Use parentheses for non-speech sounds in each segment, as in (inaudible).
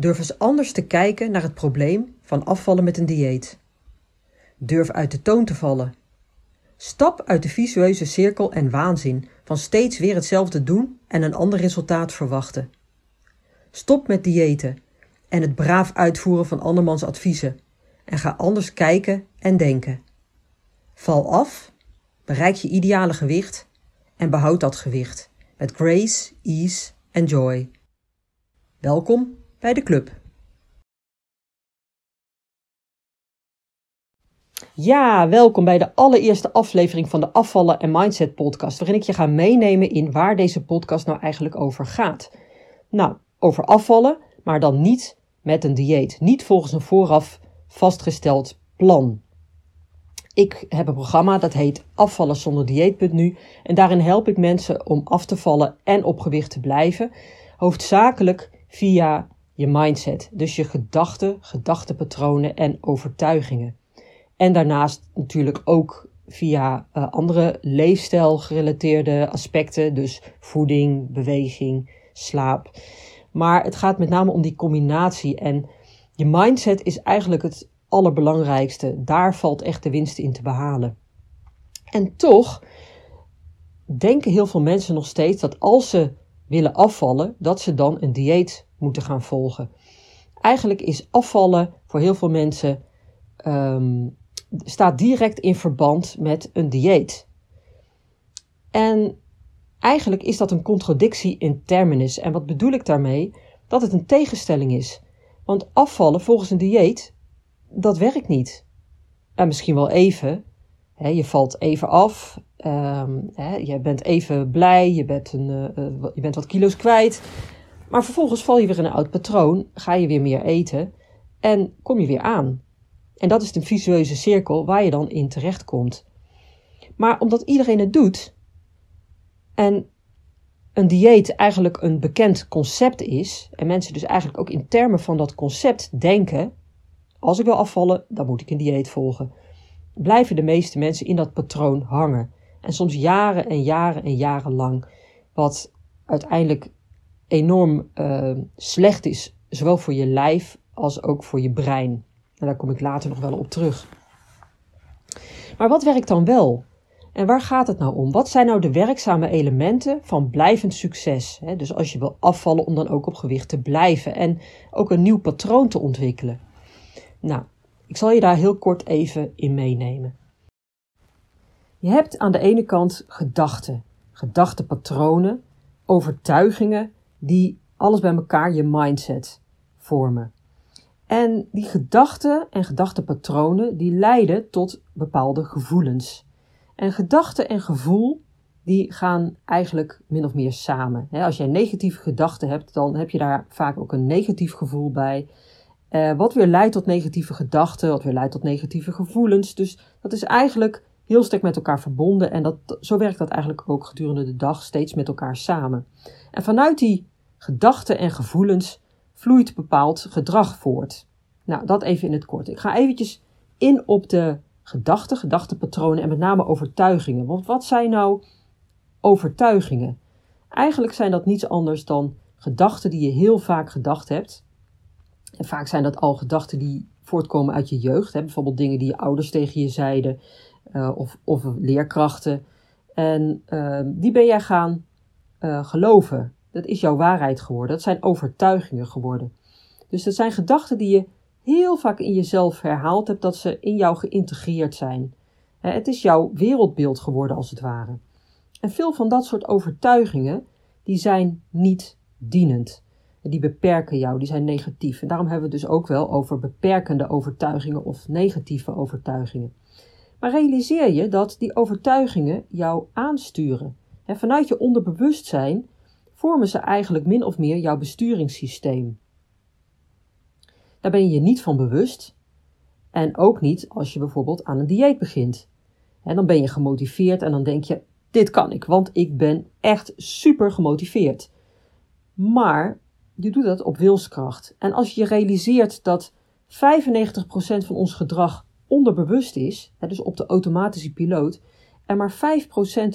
Durf eens anders te kijken naar het probleem van afvallen met een dieet. Durf uit de toon te vallen. Stap uit de visueuze cirkel en waanzin van steeds weer hetzelfde doen en een ander resultaat verwachten. Stop met diëten en het braaf uitvoeren van andermans adviezen en ga anders kijken en denken. Val af, bereik je ideale gewicht en behoud dat gewicht met grace, ease en joy. Welkom bij de club. Ja, welkom bij de allereerste aflevering van de Afvallen en Mindset podcast, waarin ik je ga meenemen in waar deze podcast nou eigenlijk over gaat. Nou, over afvallen, maar dan niet met een dieet, niet volgens een vooraf vastgesteld plan. Ik heb een programma dat heet Afvallen zonder dieet.nu en daarin help ik mensen om af te vallen en op gewicht te blijven, hoofdzakelijk via je mindset, dus je gedachten, gedachtenpatronen en overtuigingen. En daarnaast natuurlijk ook via uh, andere leefstijlgerelateerde aspecten, dus voeding, beweging, slaap. Maar het gaat met name om die combinatie en je mindset is eigenlijk het allerbelangrijkste. Daar valt echt de winst in te behalen. En toch denken heel veel mensen nog steeds dat als ze willen afvallen, dat ze dan een dieet moeten gaan volgen. Eigenlijk is afvallen voor heel veel mensen um, staat direct in verband met een dieet. En eigenlijk is dat een contradictie in terminus. En wat bedoel ik daarmee? Dat het een tegenstelling is. Want afvallen volgens een dieet, dat werkt niet. En misschien wel even. Hè, je valt even af. Um, hè, je bent even blij. Je bent, een, uh, je bent wat kilo's kwijt. Maar vervolgens val je weer in een oud patroon, ga je weer meer eten en kom je weer aan. En dat is de visueuze cirkel waar je dan in terechtkomt. Maar omdat iedereen het doet en een dieet eigenlijk een bekend concept is, en mensen dus eigenlijk ook in termen van dat concept denken: als ik wil afvallen, dan moet ik een dieet volgen, blijven de meeste mensen in dat patroon hangen. En soms jaren en jaren en jaren lang. Wat uiteindelijk enorm uh, slecht is, zowel voor je lijf als ook voor je brein. En daar kom ik later nog wel op terug. Maar wat werkt dan wel? En waar gaat het nou om? Wat zijn nou de werkzame elementen van blijvend succes? Dus als je wil afvallen om dan ook op gewicht te blijven en ook een nieuw patroon te ontwikkelen. Nou, ik zal je daar heel kort even in meenemen. Je hebt aan de ene kant gedachten, gedachtenpatronen, overtuigingen die alles bij elkaar je mindset vormen. En die gedachten en gedachtenpatronen die leiden tot bepaalde gevoelens. En gedachte en gevoel die gaan eigenlijk min of meer samen. Als jij negatieve gedachten hebt, dan heb je daar vaak ook een negatief gevoel bij. Eh, wat weer leidt tot negatieve gedachten, wat weer leidt tot negatieve gevoelens. Dus dat is eigenlijk heel sterk met elkaar verbonden. En dat, zo werkt dat eigenlijk ook gedurende de dag steeds met elkaar samen. En vanuit die gedachten en gevoelens vloeit bepaald gedrag voort. Nou, dat even in het kort. Ik ga eventjes in op de gedachten, gedachtenpatronen en met name overtuigingen. Want wat zijn nou overtuigingen? Eigenlijk zijn dat niets anders dan gedachten die je heel vaak gedacht hebt. En vaak zijn dat al gedachten die voortkomen uit je jeugd. Hè? Bijvoorbeeld dingen die je ouders tegen je zeiden of, of leerkrachten. En uh, die ben jij gaan uh, geloven. Dat is jouw waarheid geworden. Dat zijn overtuigingen geworden. Dus dat zijn gedachten die je heel vaak in jezelf herhaald hebt, dat ze in jou geïntegreerd zijn. Het is jouw wereldbeeld geworden, als het ware. En veel van dat soort overtuigingen, die zijn niet dienend. Die beperken jou, die zijn negatief. En daarom hebben we het dus ook wel over beperkende overtuigingen of negatieve overtuigingen. Maar realiseer je dat die overtuigingen jou aansturen. vanuit je onderbewustzijn vormen ze eigenlijk min of meer jouw besturingssysteem. Daar ben je je niet van bewust. En ook niet als je bijvoorbeeld aan een dieet begint. En dan ben je gemotiveerd en dan denk je: dit kan ik, want ik ben echt super gemotiveerd. Maar je doet dat op wilskracht. En als je realiseert dat 95% van ons gedrag onderbewust is, dus op de automatische piloot, en maar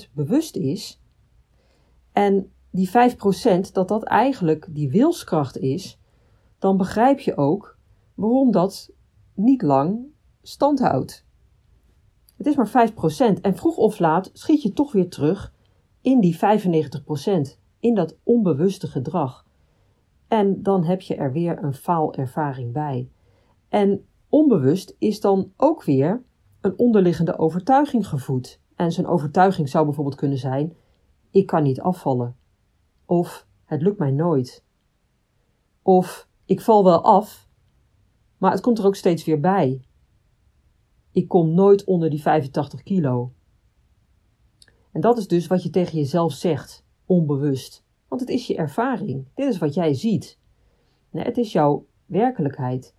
5% bewust is, en die 5% dat dat eigenlijk die wilskracht is, dan begrijp je ook waarom dat niet lang stand houdt. Het is maar 5% en vroeg of laat schiet je toch weer terug in die 95%, in dat onbewuste gedrag. En dan heb je er weer een faalervaring bij. En onbewust is dan ook weer een onderliggende overtuiging gevoed. En zijn overtuiging zou bijvoorbeeld kunnen zijn: ik kan niet afvallen. Of het lukt mij nooit. Of ik val wel af, maar het komt er ook steeds weer bij. Ik kom nooit onder die 85 kilo. En dat is dus wat je tegen jezelf zegt, onbewust. Want het is je ervaring. Dit is wat jij ziet. Het is jouw werkelijkheid.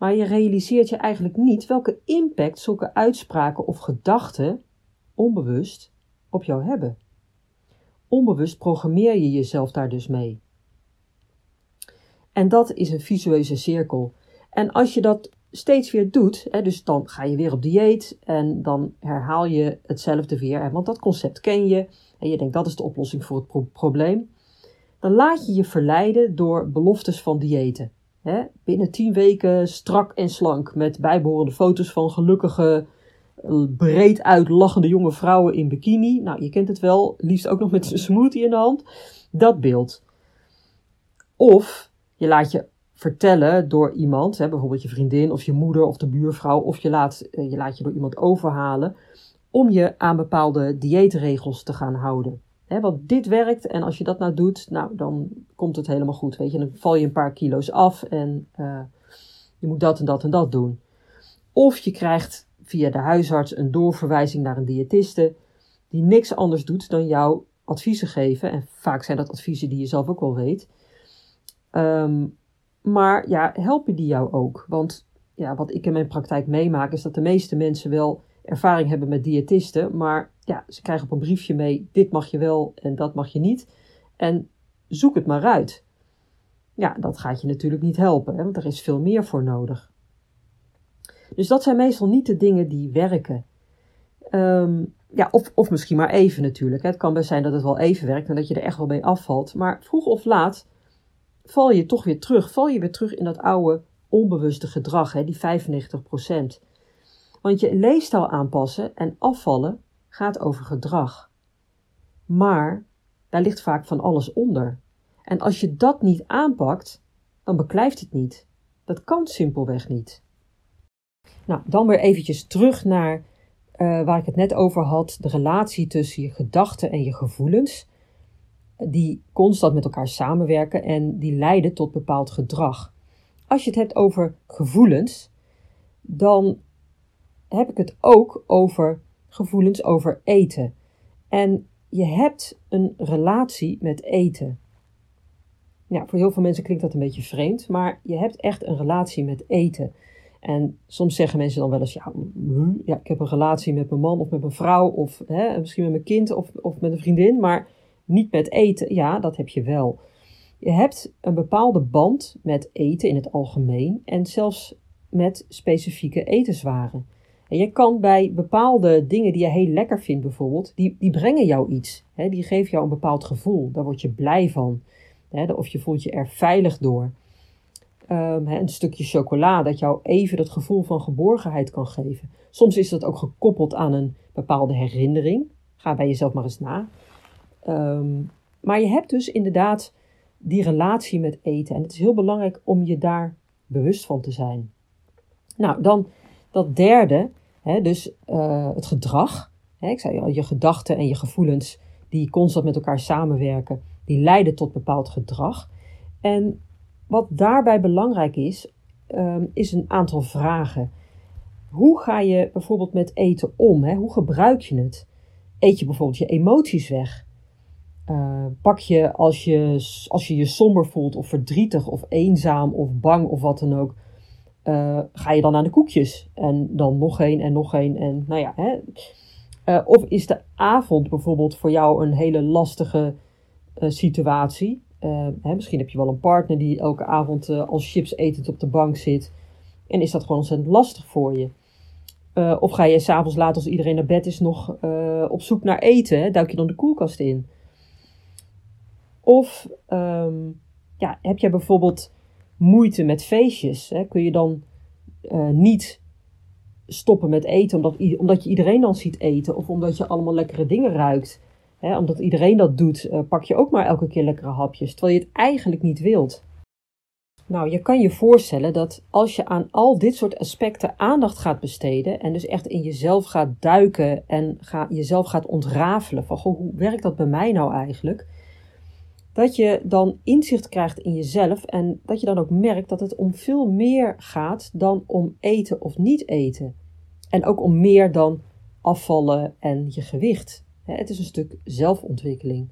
Maar je realiseert je eigenlijk niet welke impact zulke uitspraken of gedachten onbewust op jou hebben. Onbewust programmeer je jezelf daar dus mee. En dat is een visueuze cirkel. En als je dat steeds weer doet, hè, dus dan ga je weer op dieet en dan herhaal je hetzelfde weer, hè, want dat concept ken je en je denkt dat is de oplossing voor het probleem, dan laat je je verleiden door beloftes van diëten. Hè, binnen 10 weken strak en slank met bijbehorende foto's van gelukkige, breed uitlachende jonge vrouwen in bikini. Nou, je kent het wel, liefst ook nog met een smoothie in de hand. Dat beeld. Of je laat je vertellen door iemand, hè, bijvoorbeeld je vriendin of je moeder of de buurvrouw, of je laat, eh, je laat je door iemand overhalen om je aan bepaalde dieetregels te gaan houden. Hè, want dit werkt en als je dat nou doet, nou, dan komt het helemaal goed. Weet je, dan val je een paar kilo's af en uh, je moet dat en dat en dat doen. Of je krijgt via de huisarts een doorverwijzing naar een diëtiste die niks anders doet dan jou adviezen geven. En vaak zijn dat adviezen die je zelf ook wel weet. Um, maar ja, helpen die jou ook? Want ja, wat ik in mijn praktijk meemaak is dat de meeste mensen wel ervaring hebben met diëtisten, maar ja, ze krijgen op een briefje mee: dit mag je wel en dat mag je niet. En zoek het maar uit. Ja, dat gaat je natuurlijk niet helpen, want er is veel meer voor nodig. Dus dat zijn meestal niet de dingen die werken. Ehm, ja, of, of misschien maar even natuurlijk. Het kan best zijn dat het wel even werkt en dat je er echt wel mee afvalt. Maar vroeg of laat val je toch weer terug. Val je weer terug in dat oude onbewuste gedrag, hè, die 95%. Want je leefstijl aanpassen en afvallen gaat over gedrag. Maar daar ligt vaak van alles onder. En als je dat niet aanpakt, dan beklijft het niet. Dat kan simpelweg niet. Nou, dan weer eventjes terug naar uh, waar ik het net over had: de relatie tussen je gedachten en je gevoelens die constant met elkaar samenwerken en die leiden tot bepaald gedrag. Als je het hebt over gevoelens, dan heb ik het ook over gevoelens over eten. En je hebt een relatie met eten. Ja, voor heel veel mensen klinkt dat een beetje vreemd, maar je hebt echt een relatie met eten. En soms zeggen mensen dan wel eens, ja, ja ik heb een relatie met mijn man of met mijn vrouw, of hè, misschien met mijn kind of, of met een vriendin, maar niet met eten, ja, dat heb je wel. Je hebt een bepaalde band met eten in het algemeen en zelfs met specifieke etenswaren. En je kan bij bepaalde dingen die je heel lekker vindt bijvoorbeeld, die, die brengen jou iets. Hè? Die geven jou een bepaald gevoel. Daar word je blij van. Hè? Of je voelt je er veilig door. Um, hè, een stukje chocola dat jou even dat gevoel van geborgenheid kan geven. Soms is dat ook gekoppeld aan een bepaalde herinnering. Ga bij jezelf maar eens na. Um, maar je hebt dus inderdaad die relatie met eten. En het is heel belangrijk om je daar bewust van te zijn. Nou, dan dat derde, dus uh, het gedrag. Ik zei al, je gedachten en je gevoelens die constant met elkaar samenwerken, die leiden tot bepaald gedrag. En wat daarbij belangrijk is, um, is een aantal vragen. Hoe ga je bijvoorbeeld met eten om? Hoe gebruik je het? Eet je bijvoorbeeld je emoties weg? Uh, pak je als, je als je je somber voelt of verdrietig of eenzaam of bang of wat dan ook, ga je dan aan de koekjes en dan nog één en nog één en nou ja. Hè. of is de avond bijvoorbeeld voor jou een hele lastige situatie? Hè, misschien heb je wel een partner die elke avond als chips etend op de bank zit. En is dat gewoon ontzettend lastig voor je? Of ga je s'avonds laat als iedereen naar bed is nog op zoek naar eten? Duik je dan de koelkast in? Of um, ja, heb je bijvoorbeeld moeite met feestjes? Hè? Kun je dan uh, niet stoppen met eten omdat, omdat je iedereen dan ziet eten? Of omdat je allemaal lekkere dingen ruikt? Hè? Omdat iedereen dat doet, pak je ook maar elke keer lekkere hapjes. Terwijl je het eigenlijk niet wilt. Nou, je kan je voorstellen dat als je aan al dit soort aspecten aandacht gaat besteden en dus echt in jezelf gaat duiken en jezelf gaat ontrafelen van goh, hoe werkt dat bij mij nou eigenlijk? Dat je dan inzicht krijgt in jezelf en dat je dan ook merkt dat het om veel meer gaat dan om eten of niet eten. En ook om meer dan afvallen en je gewicht. Het is een stuk zelfontwikkeling.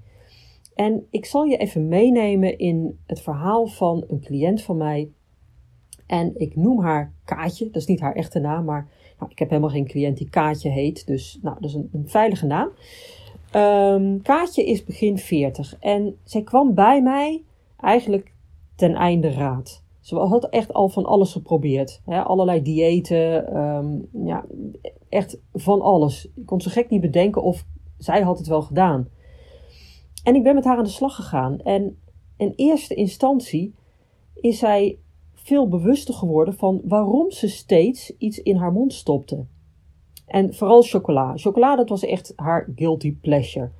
En ik zal je even meenemen in het verhaal van een cliënt van mij. En ik noem haar Kaatje. Dat is niet haar echte naam, maar nou, ik heb helemaal geen cliënt die Kaatje heet. Dus nou, dat is een, een veilige naam. Um, Kaatje is begin 40 en zij kwam bij mij eigenlijk ten einde raad. Ze had echt al van alles geprobeerd. Hè? Allerlei diëten, um, ja, echt van alles. Ik kon zo gek niet bedenken of zij had het wel gedaan. En ik ben met haar aan de slag gegaan. En in eerste instantie is zij veel bewuster geworden van waarom ze steeds iets in haar mond stopte. En vooral chocola. Chocola, dat was echt haar guilty pleasure.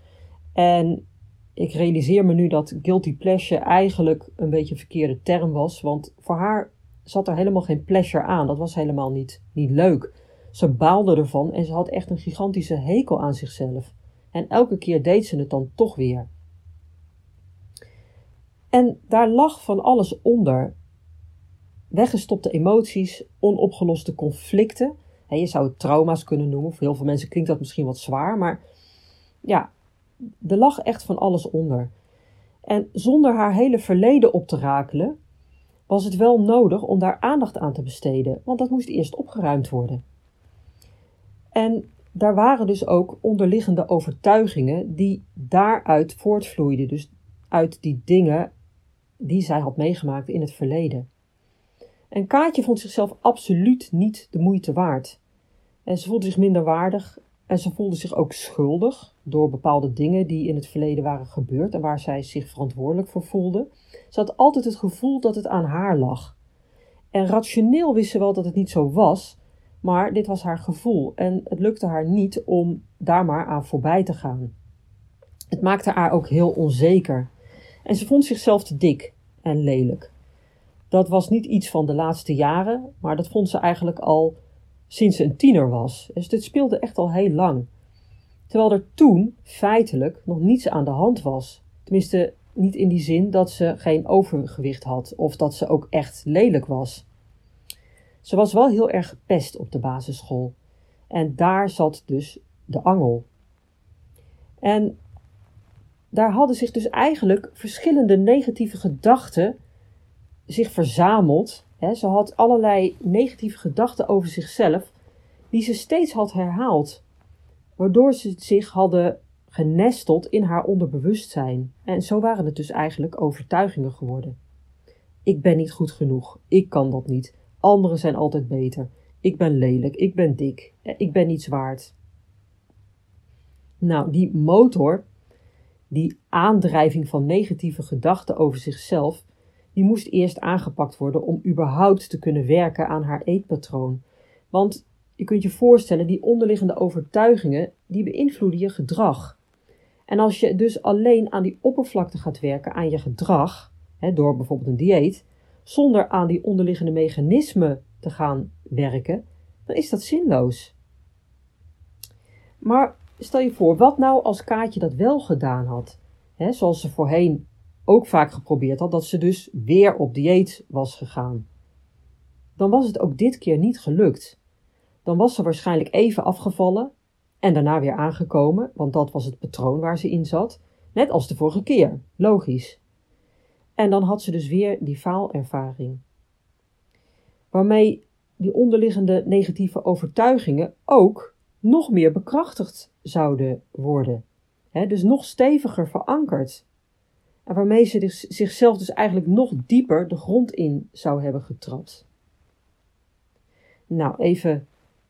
En ik realiseer me nu dat guilty pleasure eigenlijk een beetje een verkeerde term was. Want voor haar zat er helemaal geen pleasure aan. Dat was helemaal niet, niet leuk. Ze baalde ervan en ze had echt een gigantische hekel aan zichzelf. En elke keer deed ze het dan toch weer. En daar lag van alles onder. Weggestopte emoties, onopgeloste conflicten. Je zou het trauma's kunnen noemen. Voor heel veel mensen klinkt dat misschien wat zwaar, maar ja, er lag echt van alles onder. En zonder haar hele verleden op te rakelen, was het wel nodig om daar aandacht aan te besteden, want dat moest eerst opgeruimd worden. En daar waren dus ook onderliggende overtuigingen die daaruit voortvloeiden. Dus uit die dingen die zij had meegemaakt in het verleden. En Kaatje vond zichzelf absoluut niet de moeite waard. En ze voelde zich minder waardig en ze voelde zich ook schuldig door bepaalde dingen die in het verleden waren gebeurd en waar zij zich verantwoordelijk voor voelde. Ze had altijd het gevoel dat het aan haar lag. En rationeel wist ze wel dat het niet zo was, maar dit was haar gevoel en het lukte haar niet om daar maar aan voorbij te gaan. Het maakte haar ook heel onzeker en ze vond zichzelf te dik en lelijk. Dat was niet iets van de laatste jaren, maar dat vond ze eigenlijk al sinds ze een tiener was. Dus dit speelde echt al heel lang. Terwijl er toen feitelijk nog niets aan de hand was. Tenminste, niet in die zin dat ze geen overgewicht had of dat ze ook echt lelijk was. Ze was wel heel erg gepest op de basisschool. En daar zat dus de angel. En daar hadden zich dus eigenlijk verschillende negatieve gedachten zich verzameld. ze had allerlei negatieve gedachten over zichzelf, die ze steeds had herhaald, waardoor ze zich hadden genesteld in haar onderbewustzijn. En zo waren het dus eigenlijk overtuigingen geworden. Ik ben niet goed genoeg, ik kan dat niet, anderen zijn altijd beter, ik ben lelijk, ik ben dik, ik ben niets waard. Nou, die motor die aandrijving van negatieve gedachten over zichzelf, die moest eerst aangepakt worden om überhaupt te kunnen werken aan haar eetpatroon. Want je kunt je voorstellen, die onderliggende overtuigingen, die beïnvloeden je gedrag. En als je dus alleen aan die oppervlakte gaat werken, aan je gedrag, hè, door bijvoorbeeld een dieet, zonder aan die onderliggende mechanismen te gaan werken, dan is dat zinloos. Maar Stel je voor, wat nou als Kaatje dat wel gedaan had? Zoals ze voorheen ook vaak geprobeerd had, dat ze dus weer op dieet was gegaan. Dan was het ook dit keer niet gelukt. Dan was ze waarschijnlijk even afgevallen en daarna weer aangekomen, want dat was het patroon waar ze in zat, net als de vorige keer, logisch. En dan had ze dus weer die faalervaring. waarmee die onderliggende negatieve overtuigingen ook nog meer bekrachtigd zouden worden. dus nog steviger verankerd. Waarmee ze dus zichzelf dus eigenlijk nog dieper de grond in zou hebben getrapt. Nou, even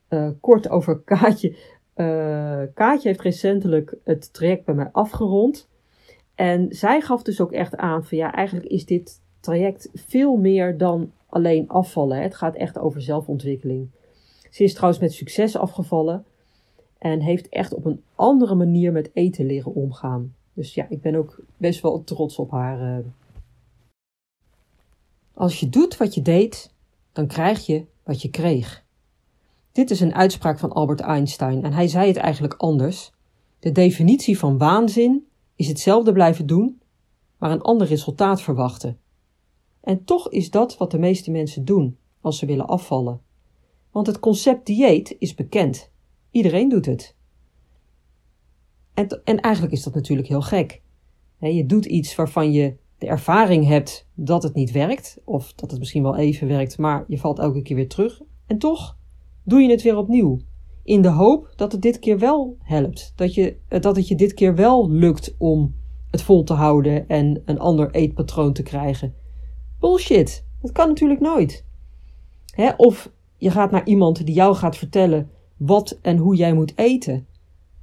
uh, kort over (laughs) Kaatje. Uh, Kaatje heeft recentelijk het traject bij mij afgerond. En zij gaf dus ook echt aan van ja, eigenlijk is dit traject veel meer dan alleen afvallen. Het gaat echt over zelfontwikkeling. Ze is trouwens met succes afgevallen en heeft echt op een andere manier met eten leren omgaan. Dus ja, ik ben ook best wel trots op haar. Eh. Als je doet wat je deed, dan krijg je wat je kreeg. Dit is een uitspraak van Albert Einstein en hij zei het eigenlijk anders. De definitie van waanzin is hetzelfde blijven doen, maar een ander resultaat verwachten. En toch is dat wat de meeste mensen doen als ze willen afvallen. Want het concept dieet is bekend. Iedereen doet het. En, en eigenlijk is dat natuurlijk heel gek. je doet iets waarvan je de ervaring hebt dat het niet werkt, of dat het misschien wel even werkt, maar je valt elke keer weer terug. En toch doe je het weer opnieuw. In de hoop dat het dit keer wel helpt. Dat, je, dat het je dit keer wel lukt om het vol te houden en een ander eetpatroon te krijgen. Bullshit. Dat kan natuurlijk nooit. of je gaat naar iemand die jou gaat vertellen wat en hoe jij moet eten.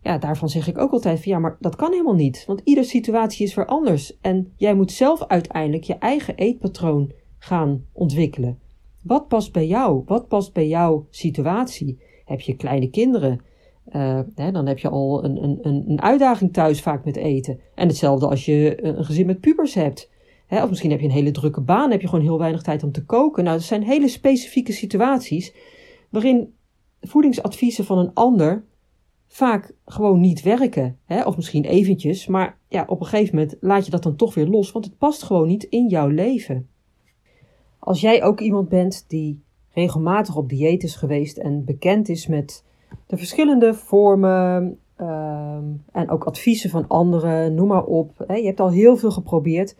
Ja, daarvan zeg ik ook altijd van ja, maar dat kan helemaal niet. Want iedere situatie is weer anders. En jij moet zelf uiteindelijk je eigen eetpatroon gaan ontwikkelen. Wat past bij jou? Wat past bij jouw situatie? Heb je kleine kinderen? Uh, hè, dan heb je al een, een, een uitdaging thuis vaak met eten. En hetzelfde als je een gezin met pubers hebt. Hè, of misschien heb je een hele drukke baan, heb je gewoon heel weinig tijd om te koken. Nou, dat zijn hele specifieke situaties waarin voedingsadviezen van een ander vaak gewoon niet werken. Hè? Of misschien eventjes, maar ja, op een gegeven moment laat je dat dan toch weer los, want het past gewoon niet in jouw leven. Als jij ook iemand bent die regelmatig op dieet is geweest en bekend is met de verschillende vormen ehm, en ook adviezen van anderen, noem maar op. Hè? Je hebt al heel veel geprobeerd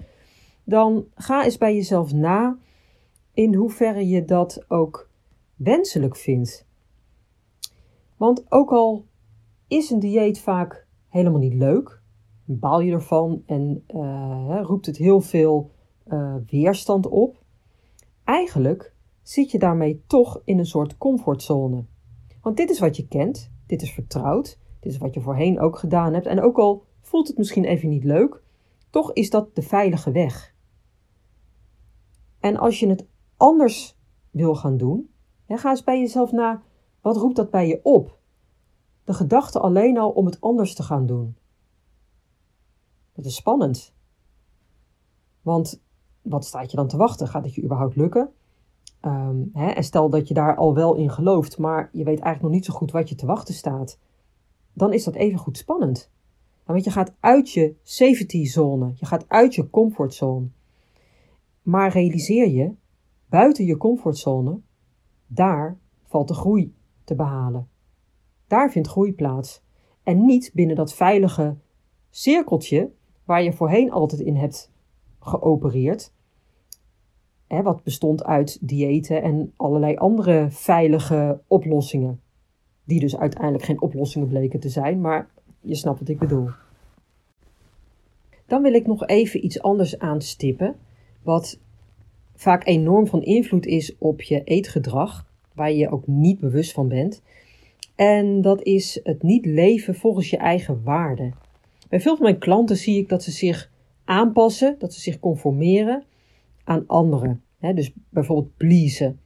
dan ga eens bij jezelf na in hoeverre je dat ook wenselijk vindt. Want ook al is een dieet vaak helemaal niet leuk, baal je ervan en uh, roept het heel veel uh, weerstand op, eigenlijk zit je daarmee toch in een soort comfortzone. Want dit is wat je kent, dit is vertrouwd, dit is wat je voorheen ook gedaan hebt en ook al voelt het misschien even niet leuk, toch is dat de veilige weg. En als je het anders wil gaan doen, ga eens bij jezelf na, wat roept dat bij je op? De gedachte alleen al om het anders te gaan doen. Dat is spannend. Want wat staat je dan te wachten? Gaat het je überhaupt lukken? Ehm, hè, en stel dat je daar al wel in gelooft, maar je weet eigenlijk nog niet zo goed wat je te wachten staat. Dan is dat even goed spannend. Want je gaat uit je safety zone, je gaat uit je comfortzone. Maar realiseer je, buiten je comfortzone, daar valt de groei te behalen. Daar vindt groei plaats. En niet binnen dat veilige cirkeltje waar je voorheen altijd in hebt geopereerd. Hè, wat bestond uit diëten en allerlei andere veilige oplossingen. Die dus uiteindelijk geen oplossingen bleken te zijn, maar je snapt wat ik bedoel. Dan wil ik nog even iets anders aanstippen wat vaak enorm van invloed is op je eetgedrag, waar je je ook niet bewust van bent. En dat is het niet leven volgens je eigen waarden. Bij veel van mijn klanten zie ik dat ze zich aanpassen, dat ze zich conformeren aan anderen. dus bijvoorbeeld pleasen,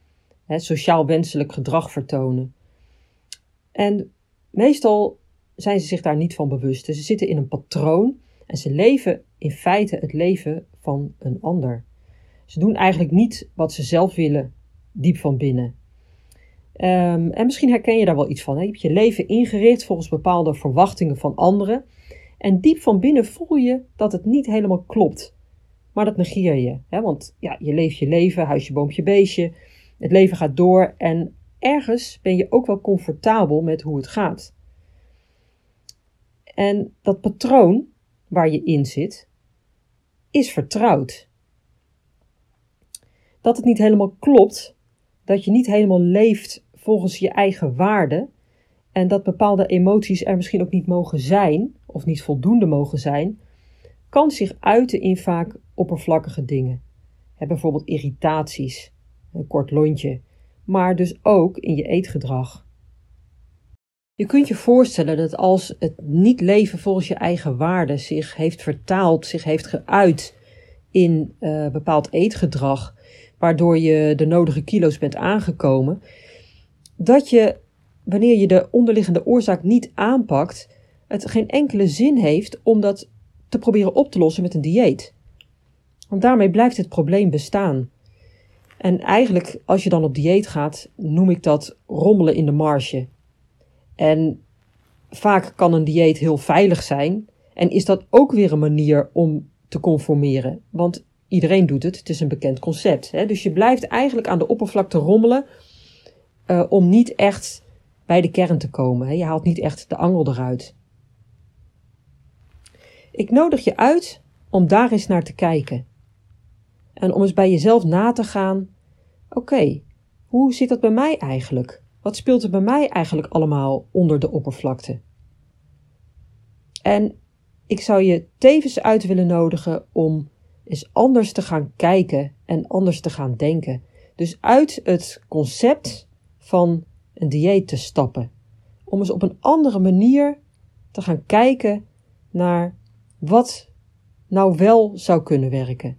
sociaal wenselijk gedrag vertonen. En meestal zijn ze zich daar niet van bewust. Ze zitten in een patroon en ze leven in feite het leven van een ander. Ze doen eigenlijk niet wat ze zelf willen, diep van binnen. Ehm, en misschien herken je daar wel iets van. Hè? Je hebt je leven ingericht volgens bepaalde verwachtingen van anderen. En diep van binnen voel je dat het niet helemaal klopt. Maar dat negeer je. Hè? Want ja, je leeft je leven, huisje, boompje, beestje. Het leven gaat door en ergens ben je ook wel comfortabel met hoe het gaat. En dat patroon waar je in zit, is vertrouwd. Dat het niet helemaal klopt, dat je niet helemaal leeft volgens je eigen waarden en dat bepaalde emoties er misschien ook niet mogen zijn of niet voldoende mogen zijn, kan zich uiten in vaak oppervlakkige dingen. bijvoorbeeld irritaties, een kort lontje, maar dus ook in je eetgedrag. Je kunt je voorstellen dat als het niet leven volgens je eigen waarden zich heeft vertaald, zich heeft geuit in uh, bepaald eetgedrag, waardoor je de nodige kilo's bent aangekomen, dat je, wanneer je de onderliggende oorzaak niet aanpakt, het geen enkele zin heeft om dat te proberen op te lossen met een dieet. Want daarmee blijft het probleem bestaan. En eigenlijk, als je dan op dieet gaat, noem ik dat rommelen in de marge. En vaak kan een dieet heel veilig zijn. En is dat ook weer een manier om te conformeren. Want iedereen doet het, het is een bekend concept. Hè? Dus je blijft eigenlijk aan de oppervlakte rommelen uh, om niet echt bij de kern te komen. Hè? Je haalt niet echt de angel eruit. Ik nodig je uit om daar eens naar te kijken. En om eens bij jezelf na te gaan: oké, hoe zit dat bij mij eigenlijk? Wat speelt er bij mij eigenlijk allemaal onder de oppervlakte? En ik zou je tevens uit willen nodigen om eens anders te gaan kijken en anders te gaan denken. Dus uit het concept van een dieet te stappen. Om eens op een andere manier te gaan kijken naar wat nou wel zou kunnen werken.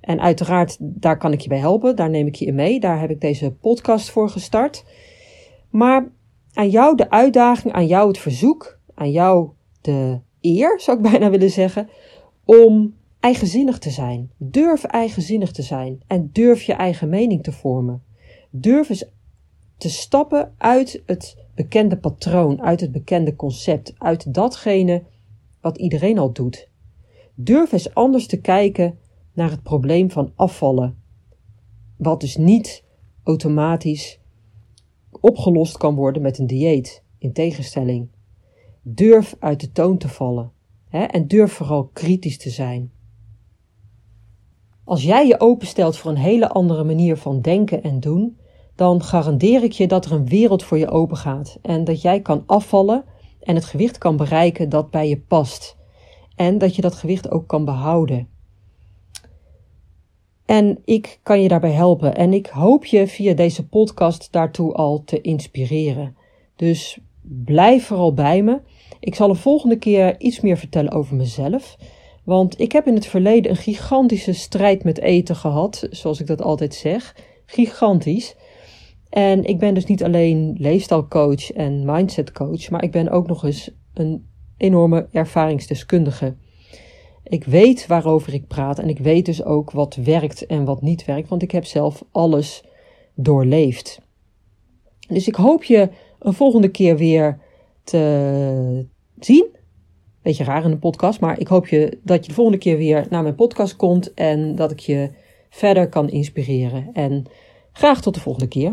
En uiteraard, daar kan ik je bij helpen. Daar neem ik je in mee. Daar heb ik deze podcast voor gestart. Maar aan jou de uitdaging, aan jou het verzoek, aan jou de eer, zou ik (laughs) bijna willen zeggen, om eigenzinnig te zijn. Durf eigenzinnig te zijn en durf je eigen mening te vormen. Durf eens te stappen uit het bekende patroon, uit het bekende concept, uit datgene wat iedereen al doet. Durf eens anders te kijken naar het probleem van afvallen, wat dus niet automatisch opgelost kan worden met een dieet, in tegenstelling. Durf uit de toon te vallen hè, en durf vooral kritisch te zijn. Als jij je openstelt voor een hele andere manier van denken en doen, dan garandeer ik je dat er een wereld voor je open gaat en dat jij kan afvallen en het gewicht kan bereiken dat bij je past. En dat je dat gewicht ook kan behouden. En ik kan je daarbij helpen. En ik hoop je via deze podcast daartoe al te inspireren. Dus blijf vooral bij me. Ik zal de volgende keer iets meer vertellen over mezelf. Want ik heb in het verleden een gigantische strijd met eten gehad, zoals ik dat altijd zeg. Gigantisch. En ik ben dus niet alleen leefstijlcoach en mindsetcoach, maar ik ben ook nog eens een enorme ervaringsdeskundige. Ik weet waarover ik praat en ik weet dus ook wat werkt en wat niet werkt, want ik heb zelf alles doorleefd. Dus ik hoop je een volgende keer weer te zien. Beetje raar in een podcast, maar ik hoop je dat je de volgende keer weer naar mijn podcast komt en dat ik je verder kan inspireren. En graag tot de volgende keer.